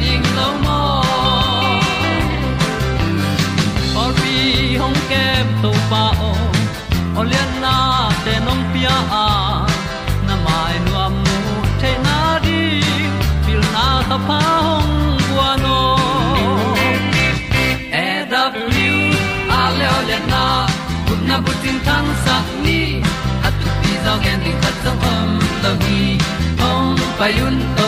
ding lo mo or bi hong kem to pa o olian na te nong pia a na mai nu am mu te na di pil na ta pa hong bua no e W, a le olian na kun na bu tin tan sa ni. At tu pi zo gen di khat zo om lo gi hong pai un to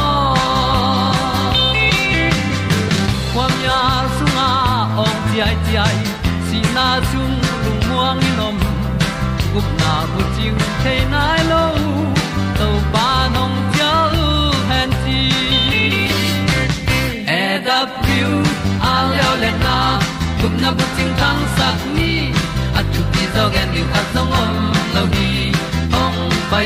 ai, si na chung lu muang ni nom. Gup na bu chiu the nai lo to pa nong pia u han ti e da piu a leo le na. Gup na bu chiu tang sat ni. At tu pi zo gen ni khat song om lo ni ong pai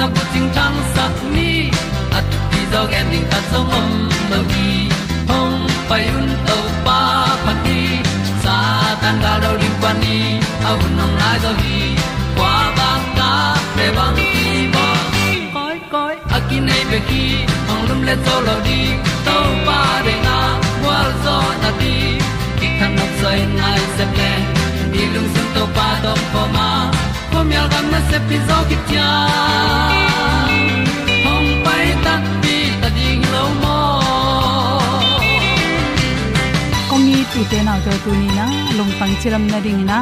na ko ting tang sat ni at ti dog ending ta song mom mo gi hong pai un to pa pa ti sa tan ga do ri pa ni. Au nong lai do gi kwa ba ta pe bang ti mo koi koi akin nei be ki hong lum le to lo di to pa de na wa zo na ti ki kan nok sai nai se ple ni lung sun to pa do ko ma ko myal gam na se pi pai ta pi ta ding lo mo. Komi tu te na to tu ni na, long tang chiram na ding na.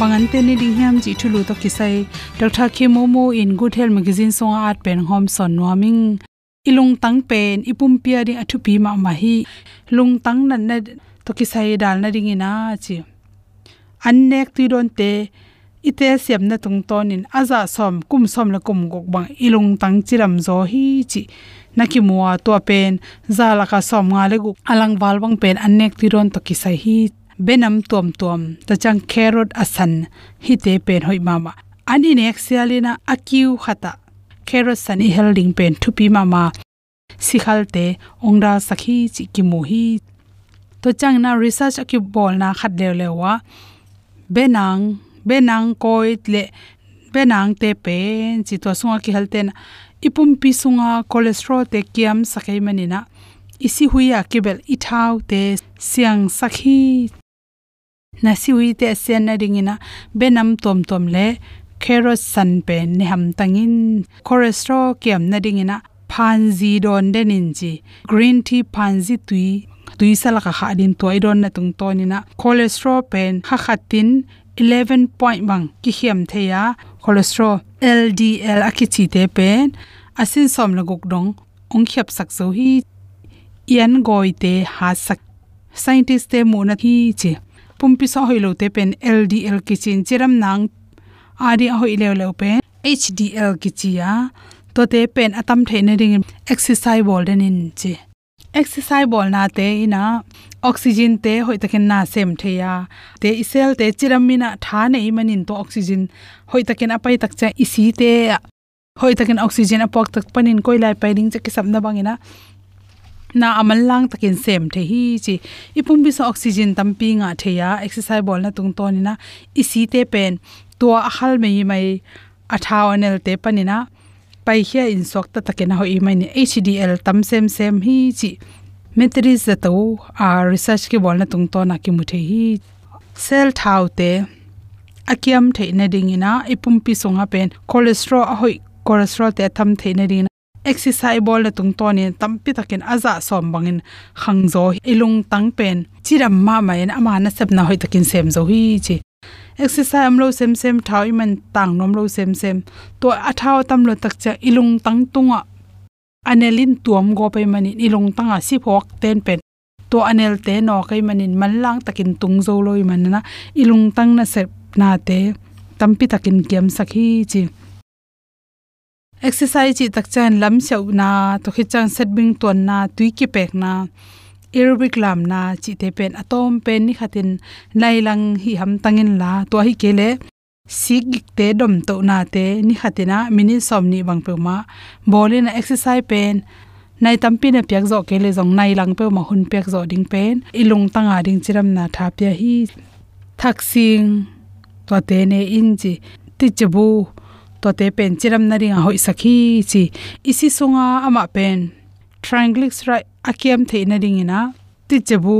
Bangan te ni ding hiam ji thulu to kisai. Dr k momo in good health magazine song art pen hom son nuaming ilung tang pen, ipum pia ding athu pi ma ma hi. Lung tang nan na to kisai dal na ding ina, chi. An nek ti don te ite siam na tung ton in aza som, kum som la kum gok bang ilung tang chiram zo hi chi. Naki muwa to pen zala ka som nga le gu alang wal bang pen annek ti ron to ki sai hi. Benam tom tom ta chang carrot asan, hi te pen hoi mama. Ani nek sialina akiu khata carrot san i helding pen thupi mama. Sikhal te ongra sakhi chi ki mu hi. To chang na research akibol na khat le lewa. Benang benang koi le, benang te pen chi to sunga ki halten ipum pi sunga cholesterol te kiam sakai manina isi huya kibel ithau te siang sakhi. Na si hui te sen na ringina benam tom tom le kheros san pe ne ham tangin. Cholesterol kiam na ringina phanji don denin ji green tea phanji tui tui sala kha din toy don na tung to ni na. Cholesterol pen kha khatin 11 point bang ki hiam theya cholesterol ldl akichi te pen asin som la gok dong ong khiap sak so hi yan goi te ha sak scientist te mu na hi che pumpi so hoilo te pen ldl kichin chiram nang ari hoi le le pen hdl kichia to te pen atam theina ring exercise ball den in che exercise ball na te ina oxygen te hoi takin na sem theya te isel te chiramina tha nei manin to oxygen hoi takin apai tak cha isi te hoi takin oxygen apok tak panin koilai pairing cha kisam na bangina na amal lang takin sem the hi chi ipum bi so oxygen tampi nga theya exercise bol na tung to ni na isi te pen to ahal mei mai athawanel te panina pai hia in sok ta takena hoi mai ni hdl tam sem sem hi chi metris za to a research ke bolna tung to na ki muthe hi cell thau te akiam the na ding ina ipum pi songa pen cholesterol a hoi cholesterol te tham the na ding exercise bol na tung to ni tampi takin aza som bangin khangzo ilung tang pen chiram ma ma en ama na sep na hoi takin sem zo hi chi exercise amlo sem sem thau iman tang nom lo sem sem to athau tam lo tak cha ilung tang tunga anelin tuam go pe mani ilong tanga si phok ten pen. To anel te no kai manin manlang takin tung zo loi manna ilung tang na sep na te tampi takin kiam sakhi chi. Exercise chi tak chan lam chau na, to khi chang set bing ton na, tui ki pek na. Aerobic lam na chi te pen atom pen ni khatin nailang hi ham tangin la, to hi kele sik te dom to na te ni khatina mini som ni bang pe ma. Bolin exercise pen. Nai tampi na pyak zo kele jong nai lang pe ma hun pyak zo ding pen. Ilung tanga ding chiram na tha pya hi. Thaksing to te ne in ji ti chabu to te pen chiram na ringa hoi sakhi chi. Isi sunga ama pen. Triglyceride akiam theina ringina ti chebu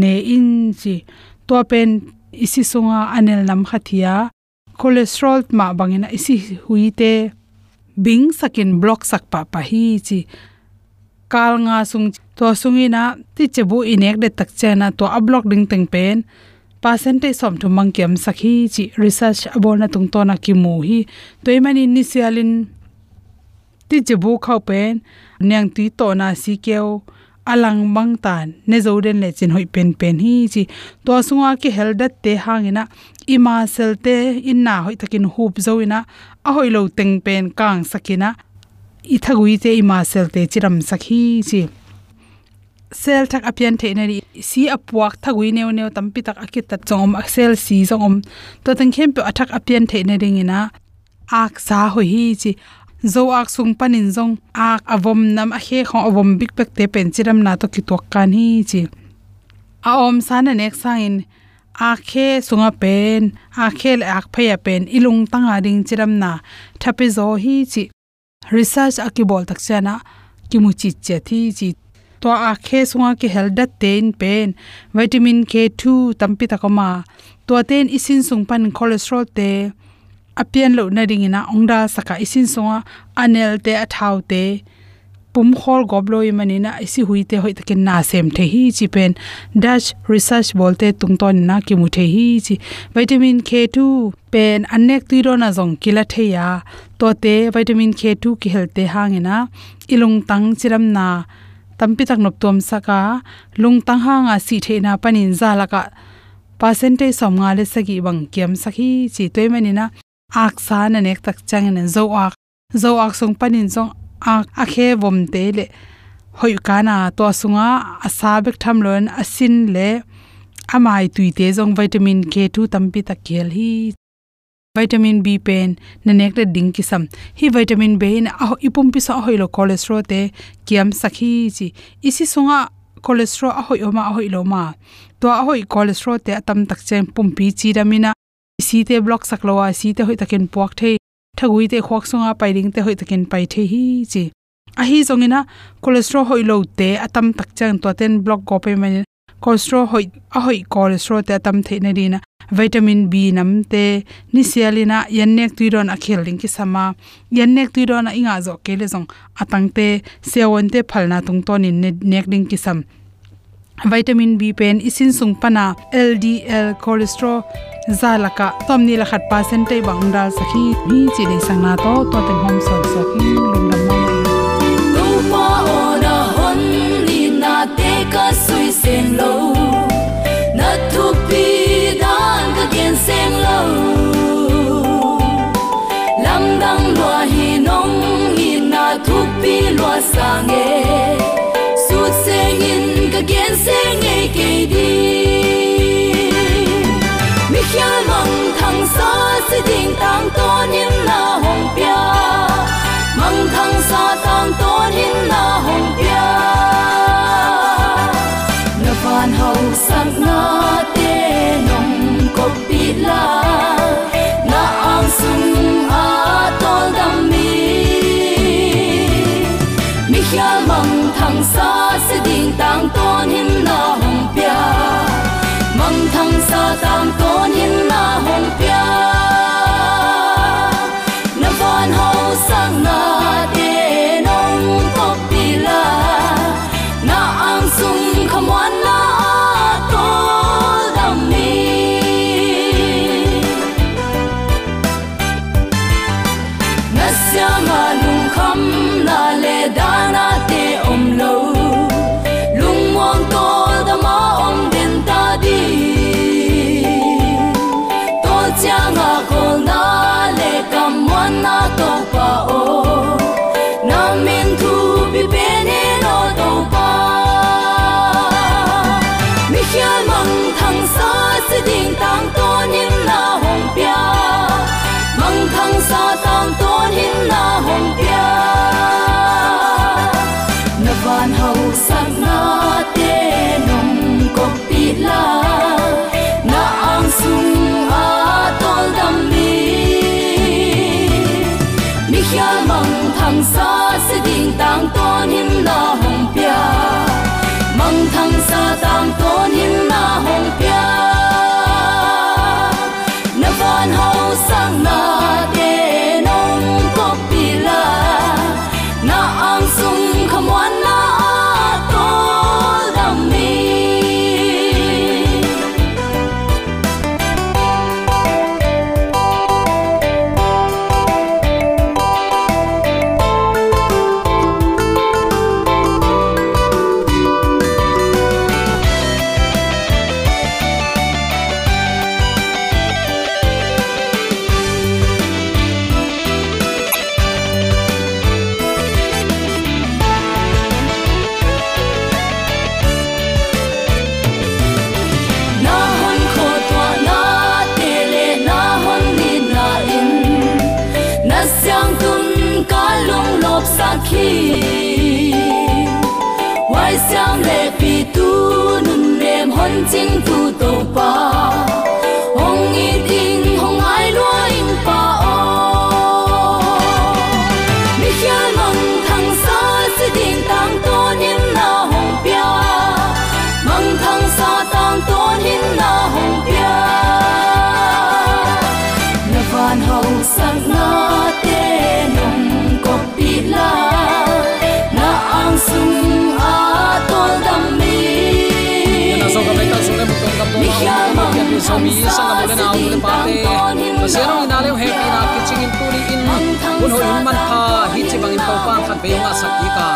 ne in chi. To pen isi sunga anel nam khathia cholesterol ma bangena isi huite bing sakin block sak pa pa hi chi kal nga sung to sungina ti chebu inek de tak chena to a block ding teng pen. Percentage som thu mangkem sakhi chi research abona tung to na ki mu hi. Toimani initialin ti chebu khau pen. Nyang ti to na si keo, alang bang tan ne zoden le chin hoi pen pen hi chi. To sunga ki heldat te hangina ima selte inna hoi takin hup zoina a hoi lo teng pen kang sakina. I thagui te ima selte chiram sakhi chi. Sel thak apian the na ri si apuak thagui neu neu tampi tak akit ta chom sel si zongom. To teng khem pe athak apian the na ringina ak sa hoi hi chi. Zo ak sung panin zong, ak avom nam a he kho avom big pek te pen chiram na to ki tok kan hi chi. A om sana nek sang in a khe sunga pen a khe le ak phaya pen, ilung tanga ding chiram na. Thapi zo hi chi research akibol tak chana kimu chi che thi chi. To a khe sunga ki helda ten pen, vitamin k2 tampi takoma. To ten isin sung pan cholesterol te apian lo na ring ina ongda saka isin songa anel te athau te pum khol gobloi manina isi huite hoi takin na sem the hi chi pen. Dutch research bolte tungton na ki mu the hi chi vitamin k2 pen anek tuiro na jong kila theya to te vitamin k2 ki helte hangena. Ilung tang chiram na. Tampi tak nop tom saka. Lung tang hanga si the na panin za laka. Percentage som nga le sagi bang kiam sakhi chi toy manina. Aksa na nek tak chang na zo ak. Zo ak song panin song ak akhe vom te le. Hoi kana to sunga asa bek tham lon asin le amai tuite jong vitamin k2 tampi tak khel hi. Vitamin b pen na nek le ding ki sam hi vitamin b in a ipum pi sa hoilo cholesterol te kiam sakhi chi. Isi sunga, cholesterol a hoi oma a hoi lo ma. To a hoi cholesterol te atam tak chen pum pi chi ramina si te block saklowa si te hoi taken puak the thagui te khok songa pairing te hoi takin pai the hi chi. A hi zongina cholesterol hoi lo te atam tak chang to ten block go pe man cholesterol hoi, a hoi cholesterol te atam the na dina vitamin b nam te ni sialina yannek tuiron a khel ling ki sama yannek tuiron a inga zo kele zong. Atang te sewon te phalna tung to ni nek ding ki sam vitamin b pen, isin sung pana ldl cholesterol, zalaka tomni la khat percent te bang dal sakhi ni chi dei sang na to to ten hom son ki lum dam ma no pa ona hon ni na te ka sui sen lo. Na tu pi dan ka gen sen lo. Lam dang lo hi nong hi na tu pi lo sang e sa si ding tang to nim na hong pia. Mang thang sa tang to nim na hong pia. Na van hau sáng na te nong ko pi la. Na ang sung a tol dam mi. Mi khi mang thang sa si ding tang to nim na hong lem hon ching tu to so mi sang ka mo na au le pa te ma se ro ina le happy na ki ching in tu in. Un ho in man tha, hi chi bang in to pa khat be nga sak ki ka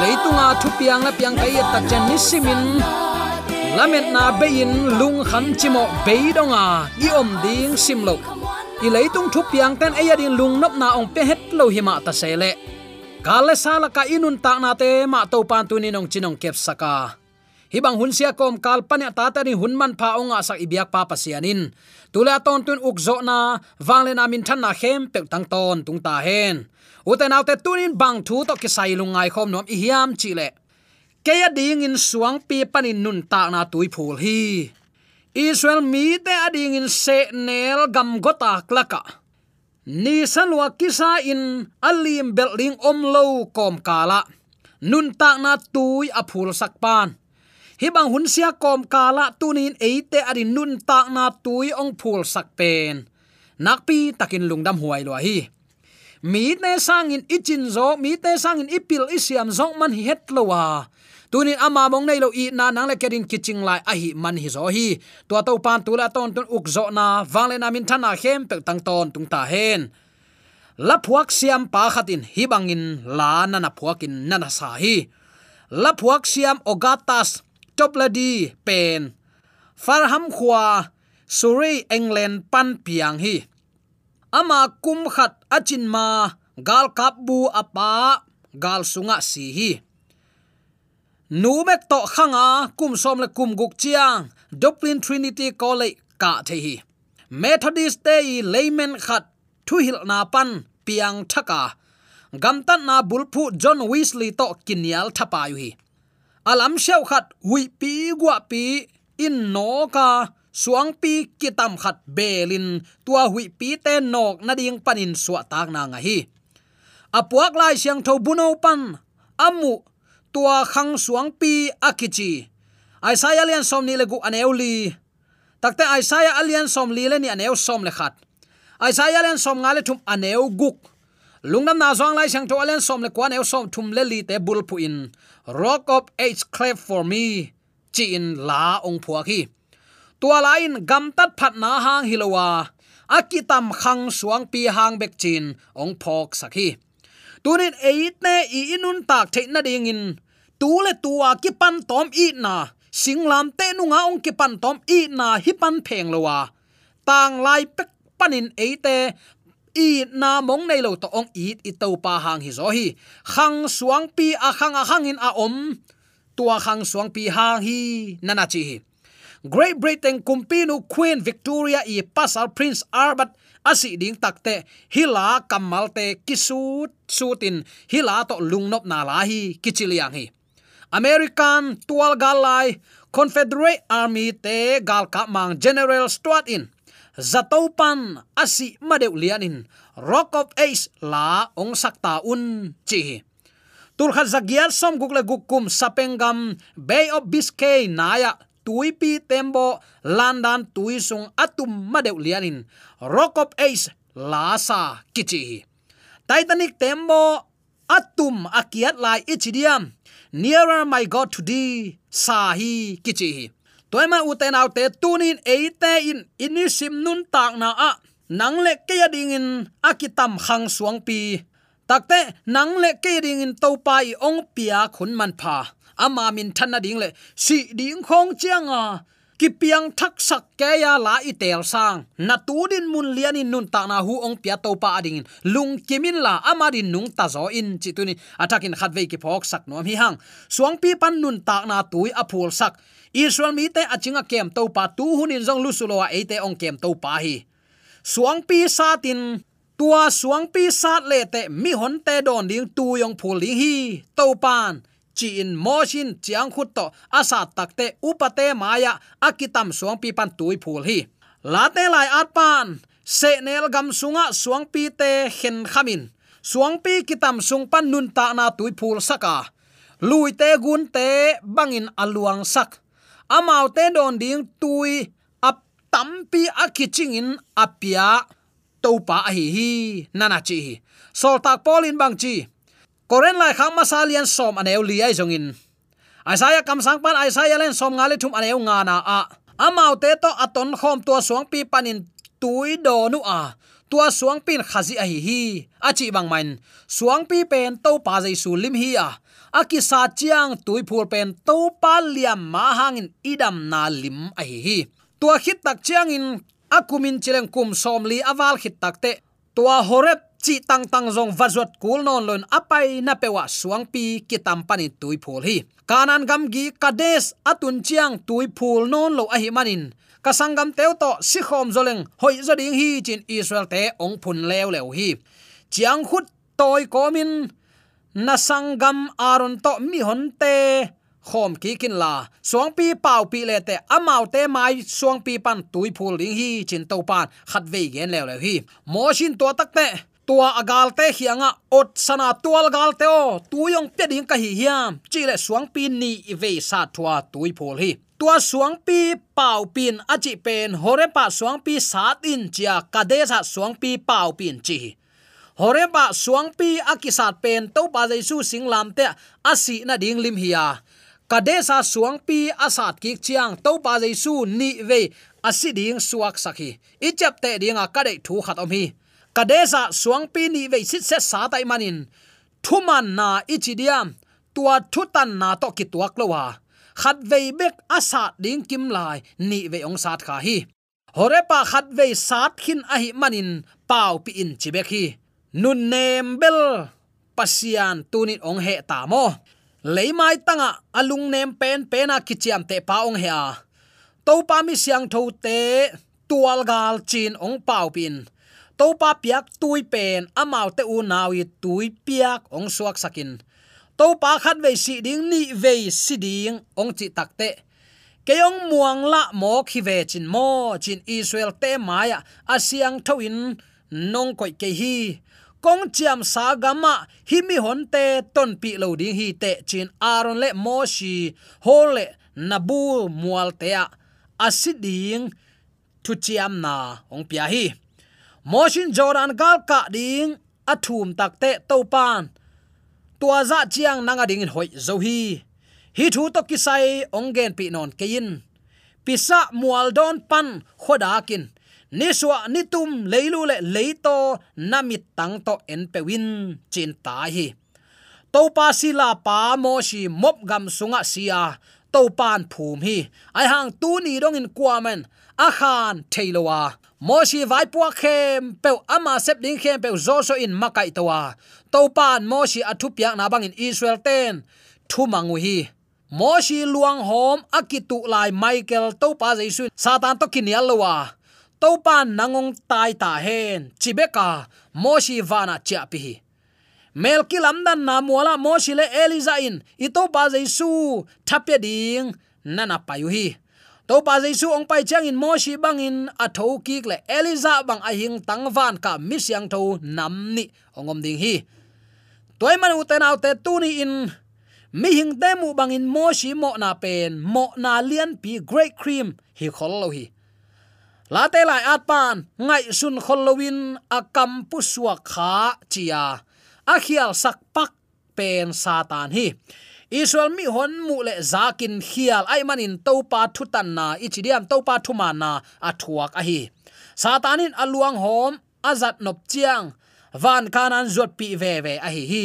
leitunga thu piang la piang kai tak jan ni simin lamet na be in lung khan chimo be donga i om ding sim lo i leitung thu piang ten aya din à lung nop na ong pe het lo hi ma ta sele kale sala ka inun ta na te ma to pan tu ni nong chinong kep saka hibang hunsia kom kalpane tata ta ni hunman pha onga sak ibiak pa pasianin tula ton tun ukzo na wangle na min than na khem pe tang ton tung ta hen. Uten autte tunin bang thu to ki sai lungai khom nom i hiam chi le. Keya ding in suang pi panin nun ta na tui phul hi. Israel mi te ading in se nel gam gota klaka ni salwa kisa in alim beling om lo kom kala. Nun ta na tui a sakpan hibang pan hun sia kom kala tunin eite adin nun tak na tui ong phul sak pen. Nakpi takin lungdam huai lo hi. Mi te sangin ichin zo, mi te sangin ipil isiam zong man hi het lowa tunin ama mong nei lo i na nang le kerin kiching lai a hi man hi zo hi. To to pan tu la ton ton uk zo na wangle na min thana hem pe tang ton tung ta hen. La phuak siam pa khatin hi bangin la na na phuakin na na sa hi. La phuak siam ogatas topladi pen. Farham khwa surrey, england, pan piang hi. Ama kum khat achin ma, gal kap bu apa, gal sunga si hi. Nu mek to khanga kum som le kum guk chiang, dublin trinity college, ka the hi. Methodist day layman khat thu hil na pan piang thaka. Gamtan na bulphu john weasley to kinyal thapa yu hi alam sheu khat, hui pi gwa pi, in no ka, suang pi kitam khat, belin, tua hui pi, te nok, na ding panin suwa tak na nga hi. Apuak lai siang tho buno pan, amu, tua khang suang pi, akichi. Aisaya lian som ni legu aneuli takte aisaya alian som li le ni aneu som le khat. Aisaya lian som ngale thum aneu guk lungnam na zong lai sang to alen som le kwan eu som thum le li te bul pu in. Rock of age clap for me, chi in la ong phua khi. Tua lain gam tat phat na hang hilowa akitam khang suang pi hang bek chin, ong phok sakhi tunin eit ne i inun tak the na ding in. Tu le tua ki pan tom i na. Singlam te nu nga ong ki pan tom i na hi pan pheng lowa tang lai pek panin eite i na mong nei lo to ong it, i to pa hang hi zo hi. Khang suang pi a khang a khang in a om. Tua khang suang pi hang hi nana chi hi. Great Britain kumpinu Queen Victoria i pasal Prince Albert asi ding takte hila kamalte kisut sutin. Hila to lungnop na la hi, kichiliang hi. American tual galai Confederate Army te gal ka mang General Stuart in zatopan asi madeu lianin, Rock of Ace la ong sakta un chi. Tur khat zagiat som gukle gukum sapengam Bay of Biscay naya tuipi tembo landan tuisung atum madeu lianin, rock of ace lasa kichi titanic tembo, atum akiat lai ichidiam nearer my god to thee sahi kichi toima uten autte tunin eite in inisim nun tak na a. Nang le ke ding in akitam khang suang pi. Takte nang le ke ding in topa i ong pia khun man pha. Ama min thanna ding le, si ding khong chiang a ki piang thak sak ke ya la i tel sang. Na tu din mun lian in nun ta na hu ong pia to pa ading lung kimin la amarin nung ta zo in, chi tu ni. Atakin khat ve ki phok sak nom hi hang. Suang pi pan nun ta na tui a phul sak. Israel mi te achinga kem to pa tu hunin jong lu sulo a e te ong kem to pa hi. Suang pi sa tin, tua suang pi sa le te mi hon te don ding tu yong phul ding hi to pan chi in motion chiang khut to, asa takte upate maya akitam suang pi pan tui phul hi. Late lai at pan, se nel gam sunga, suang pi te hen khamin. Suang pi kitam sung pan nun ta na tui phul saka lui te gun te bangin aluang sak. Amau te don ding tui ap tampi akiching in apia topa hi hi nana chi sol tak polin bang chi koren lai khang masalian som aneu li ai zongin aisaya kam sang pan aisaya len som ngale thum aneu nga na a amau te to aton khom tua suang pi panin tui do nu a tua suang pin khazi a hi. Hi achi bang main suang pi pen to pa jai su lim hi a aki sa chiang tui phul pen to pa liam ma hangin idam na lim a hi. Hi tua khit tak chiang in akumin chileng kum som li awal khit takte tua horep chi tang tang zong vazot kul non lon apai na pewa suang pi kitam pani tui phul hi. Kanan gam gi kades atun chiang tui phul non lo a hi manin. Kasangam teu to si khom zoleng hoi zoding hi chin israel te ong phun leo leo hi. Chiang khut toy komin na sangam aron to mi hon te khom ki kin la. Suang pi pau pi le te amau te mai suang pi pan tui phul ding hi chin to pan khat ve gen leo leo hi. Mo shin to tak te tua agal te hianga ot sana tual gal te o. Tuyong pe ding ka hi hiam. Chile suang pin ni ve sa thua tui phol hi. Tua suang pi, pau pin achi pen. Hore pa suang pi sat in chia kadesa suang pi pau pin chi hore ba suang pi akisat pen to pa jaisu singlam te asi na ding lim hiya kadesa suang pi asat ki chiang to pa jaisu ni ve asi ding suak sakhi ichap te dinga kade thu khat om hi kadeza suang pi ni ve sit se sa tai manin. Thuman na ichidiam tua thutan na to ki tuak lowa khát ve bek asa ding kim lai, ni ve ong sat kha hi. Hore pa khát ve sat khin a hi manin, pau pi in chibek hi. Nun nem bel, pasian tunit ong he ta mo. Leimai tanga, alung nem pen pena kichiam te pa ong he a to pa mi siang tho te, tual gal chin ong pau pin topa piak tui pen, amau te u nawi tui piak, ong suak sakin. Topa khat ve si ding, ni ve si ding, ong chi takte keong muang la mo khi ve chin mo, chin israel te maya asiang thoin nong koi ke hi. Kong chiam sa gama hi mi hon te, ton pi lo ding hi te, chin aron le mo shi hole nabu mual te a. Asiding thu chiam na, ong pia hi moshin jordan gal ka ding athum takte topan tua za chiang nanga ding in hoi zo hi. Hi thu to kisai ongen pi non kein pisa mual don pan khoda kin. Ni suwa ni tum leilu le leito namit tang to en pe win, chin ta hi. To pa sila pa mo shi mop gam sunga sia to pan phum hi. Ai hang tu ni dong in kwamen a khan theilowa moshi vai pu khem pe ama sep ding khem pe zo so in makai towa to pan moshi athu piak na bang in israel ten. Thu mangu hi. Moshi luang hom akitu lai michael to pa jaisu satan to kinial lowa to pan nangong tai ta hen. Chibeka, moshi vana cha pi hi. Melki lamdan na muala moshi le eliza in. Ito pa jaisu, thapya ding, nana payu hi to pa jaisu ong pai chang in moshi bangin a tho ki le eliza bang a hing tang van ka mi siang tho nam ni. Ongom ding hi. Toy man uten out te tu ni in mi hing te mu bangin moshi mo na pen, mo na lian pi great cream, hi khol lo hi. La te lai at pan, ngai sun kholowin a kam pu suwa kha chia. A khial sak pak pen satan hi israel mi hon mu le zakin khial ai manin topa thutan na ichidiam topa thuma na thuak a hi. Satanin aluang hom azat nop chiang. Van kanan zot pi ve ve a hi hi.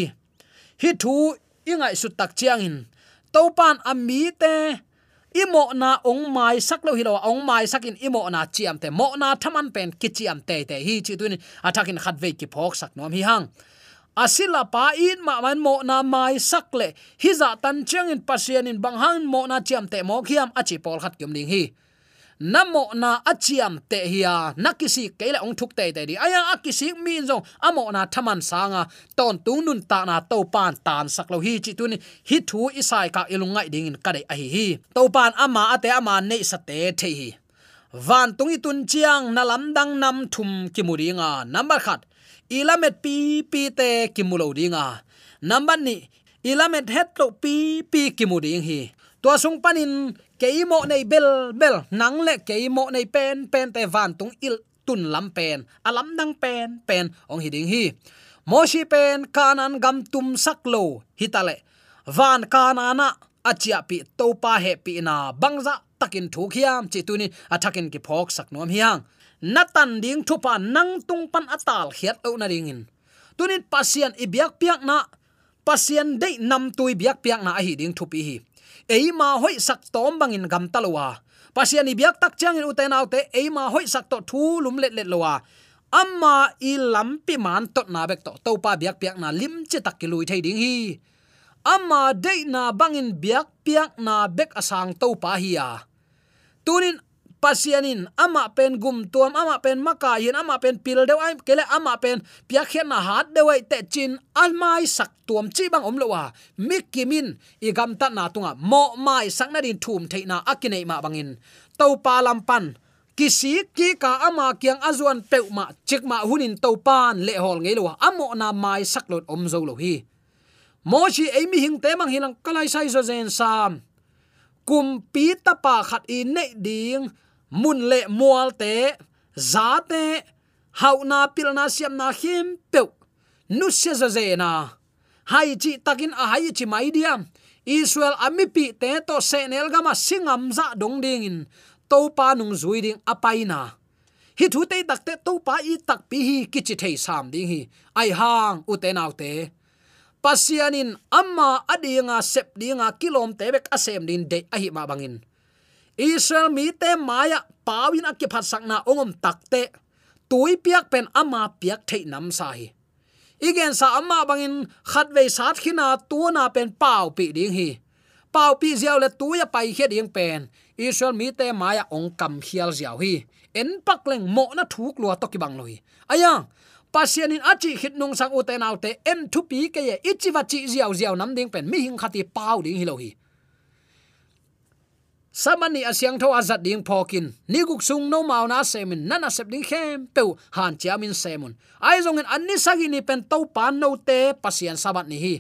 Hi thu ingai su tak chiang in. Topan ami te imo na ong mai sak lo hilo ong mai sakin imo na chiam te. Mo na thaman pen kichiam te te hi chi tuin. Athakin khat ve ki phok sak nom hi hang asila pa in ma man mo na mai sakle. Hi za tan chang in pasian in bang hang mo na chiam te mo khiam achi pol khat kyum ning hi. Namo na achiam te hiya nakisi kele ong thuk te te di. Aya akisi min zo amo na thaman sanga. Ton tu nun ta na to pan tan sak lo hi chi tuni. Hi thu isai ka ilungai ding in kade a hi hi. To pan ama ate ama nei sa te the hi. Van tungi tun chiang na lam dang nam thum ki muringa number khat ilamet pi pi te kimulo dinga number ni, ilamet het lo pi pi kimuding hi. To sung panin, keimo nei bel bel, nang le keimo nei pen pen te van tung il tun lam pen. Alam nang pen pen, ong hiding hi. Moshi pen, kanan gam tum saklo hitale. Van kanana achia pi topa he pi na bangza takin thu khiam chi tuni athakin ki phok sak nom hiang natan ding thupa nang tung pan atal khiat o na ringin tunin pasian biak piak na pasian de nam tui biak piak na hi ding thupi hi. Ei ma hoi sak tom bangin gam talwa pasian biak tak changin uten autte ei ma hoi sak to thu lum let let lowa amma i lampi man tot na bek to topa biak piak na lim che tak ki lui thei ding hi. Amma de na bangin biak piak na bek asang topa hi ya. Tunin pasianin, ama pen gum tuam, ama pen maka yin ama pen pil deu ai kele, ama pen pia khen na hat deu ai te chin almai sak tuam chi bang om lowa mikimin i gam ta na tunga. Mo mai sak na din thum theina akine ma bangin. To pa lam pan kisi ki ka ama kyang azuan peuma chikma hunin to pan le hol ngei lo amo na mai saklot om zo lo hi. Mo chi emi hing te mang hilang kalai sai zo zen sam. Kum pi ta pa khat i ne ding mun le mual te za te hau na pil na siam na him pe nu se za ze na. Hai chi takin a hai chi mai diam. Israel ami pi te to se nel gama singam za dong ding in. To pa nung zui ding apaina, hi thu te tak te to pa i tak pi hi kichi thei sam ding hi. Ai hang u te nau te. Pasianin amma adinga sep dinga kilom tebek asem din de ahi ma bangin israel mi te maya pawin akki phat sakna ongom takte. Tui piak pen ama piak thei nam sa hi. Igen sa ama bangin khat ve sat khina tu na pen pau pi ding hi. Pau pi ziaw le tu ya pai khe ding pen. Israel mi te maya ong kam khial ziaw hi. En pak leng mo na thuk lua to ki bang loi. Aya pasian in achi hit nung sang ute nau te en thu pi ke ye ichi wa chi ziaw ziaw nam ding pen mi hing khati pau ding hi lo hi samani asyang tho azat ding phokin. Niguk sung no mau na semin. Nana sep ding khem pe han chiamin semun. Ai zong en anni sagi ni pen to pan no te pasian sabat ni hi.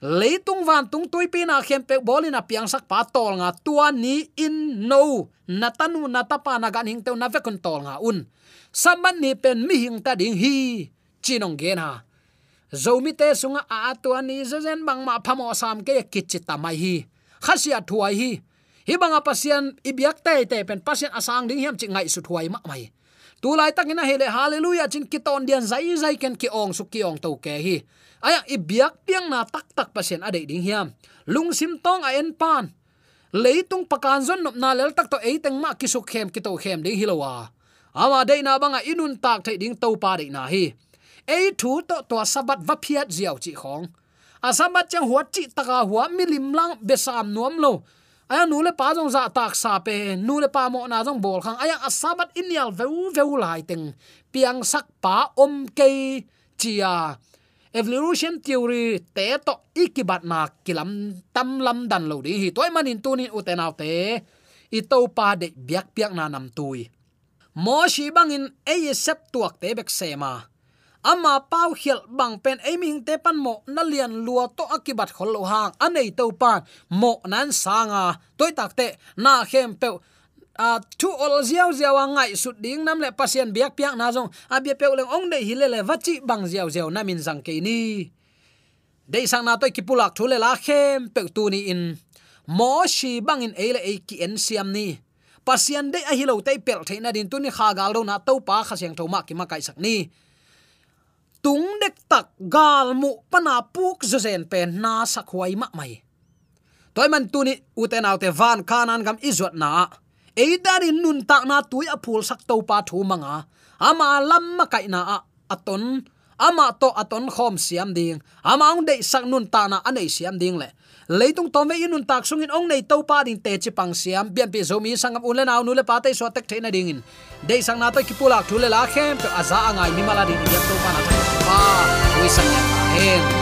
Leitung van tung tui pi na khem pe bolina piang sak pa tol nga tua ni in no. Natanu natapa na gan hing te na ve kon tol nga un. Saman ni pen mi hing ta ding hi. Chinong gen ha. Zomi te sunga a tua ni zen bang ma phamo sam ke kichita mai hi. Khasia thuai hi hi banga pasian ibyak te te pen pasian asang ding hiam chi ngai su thuai ma mai. Tu lai takina hele, hallelujah chin kiton dian, zai zai ken ki ong su ki ong to ke hi. Aya, ibyak piang na tak tak pasian ade ding hiam. Lung sim tong, a en pan. Leitung pakan zon, nop na lel tak to e teng ma ki su khem ki to khem ding hilowa ama de na banga, inun tak thai ding to pa de na hi. E thu to to sabat va phiat ziaw chi khong. Asamat chang huat chi taka huwa milim lang besam nuam lo aya nu le pa jong za tak sa pe, nu le pa mo na jong bol khang. Aya asabat inial veu veu lai teng. Piang sak pa om ke chia. Evolution theory te to ikibat na kilam tam lam dan lo di. Hi toy manin tunin utenaw te. I to pa de biak piak na nam tui. Mo shi bangin e sep tuak te bek sema ama pau hiel bang pen aiming te pan mo na lian lua to akibat khol lo hang. Anei to pan mo nan sanga. Toy takte na khem pe a, thu ol ziaw ziaw ngai sut ding nam le pasien biak piak na jong a bia pe leng ong dei hilele vachi bang ziaw ziaw na min jang ke ni. Dei sang na toy kipulak thule la khem pe tu ni in. Mo shi bang in ele e ki en siam ni. Pasien dei a hilo te pel theina din tu ni kha gal do na to pa kha siang tho ma ki ma kai sak ni tung dek tak gal mu pana puk zo zen pen na sak huai ma mai toy man tu ni uten autte van kanan gam izot na eidari nun tak na tui apul sak to pa thu manga ama lam ma kai na a aton ama to aton khom siam ding. Ama ong de sak nun ta na anei siam ding le leitung tom ve inun tak sungin ong nei to pa din te chi pang siam. Bian pi zomi sangam ulen naw nu le pa te so tek the na ding in de sang na to ki pula thu le la khem to aza angai mi mala din ya to pa na pa wi sang ya hen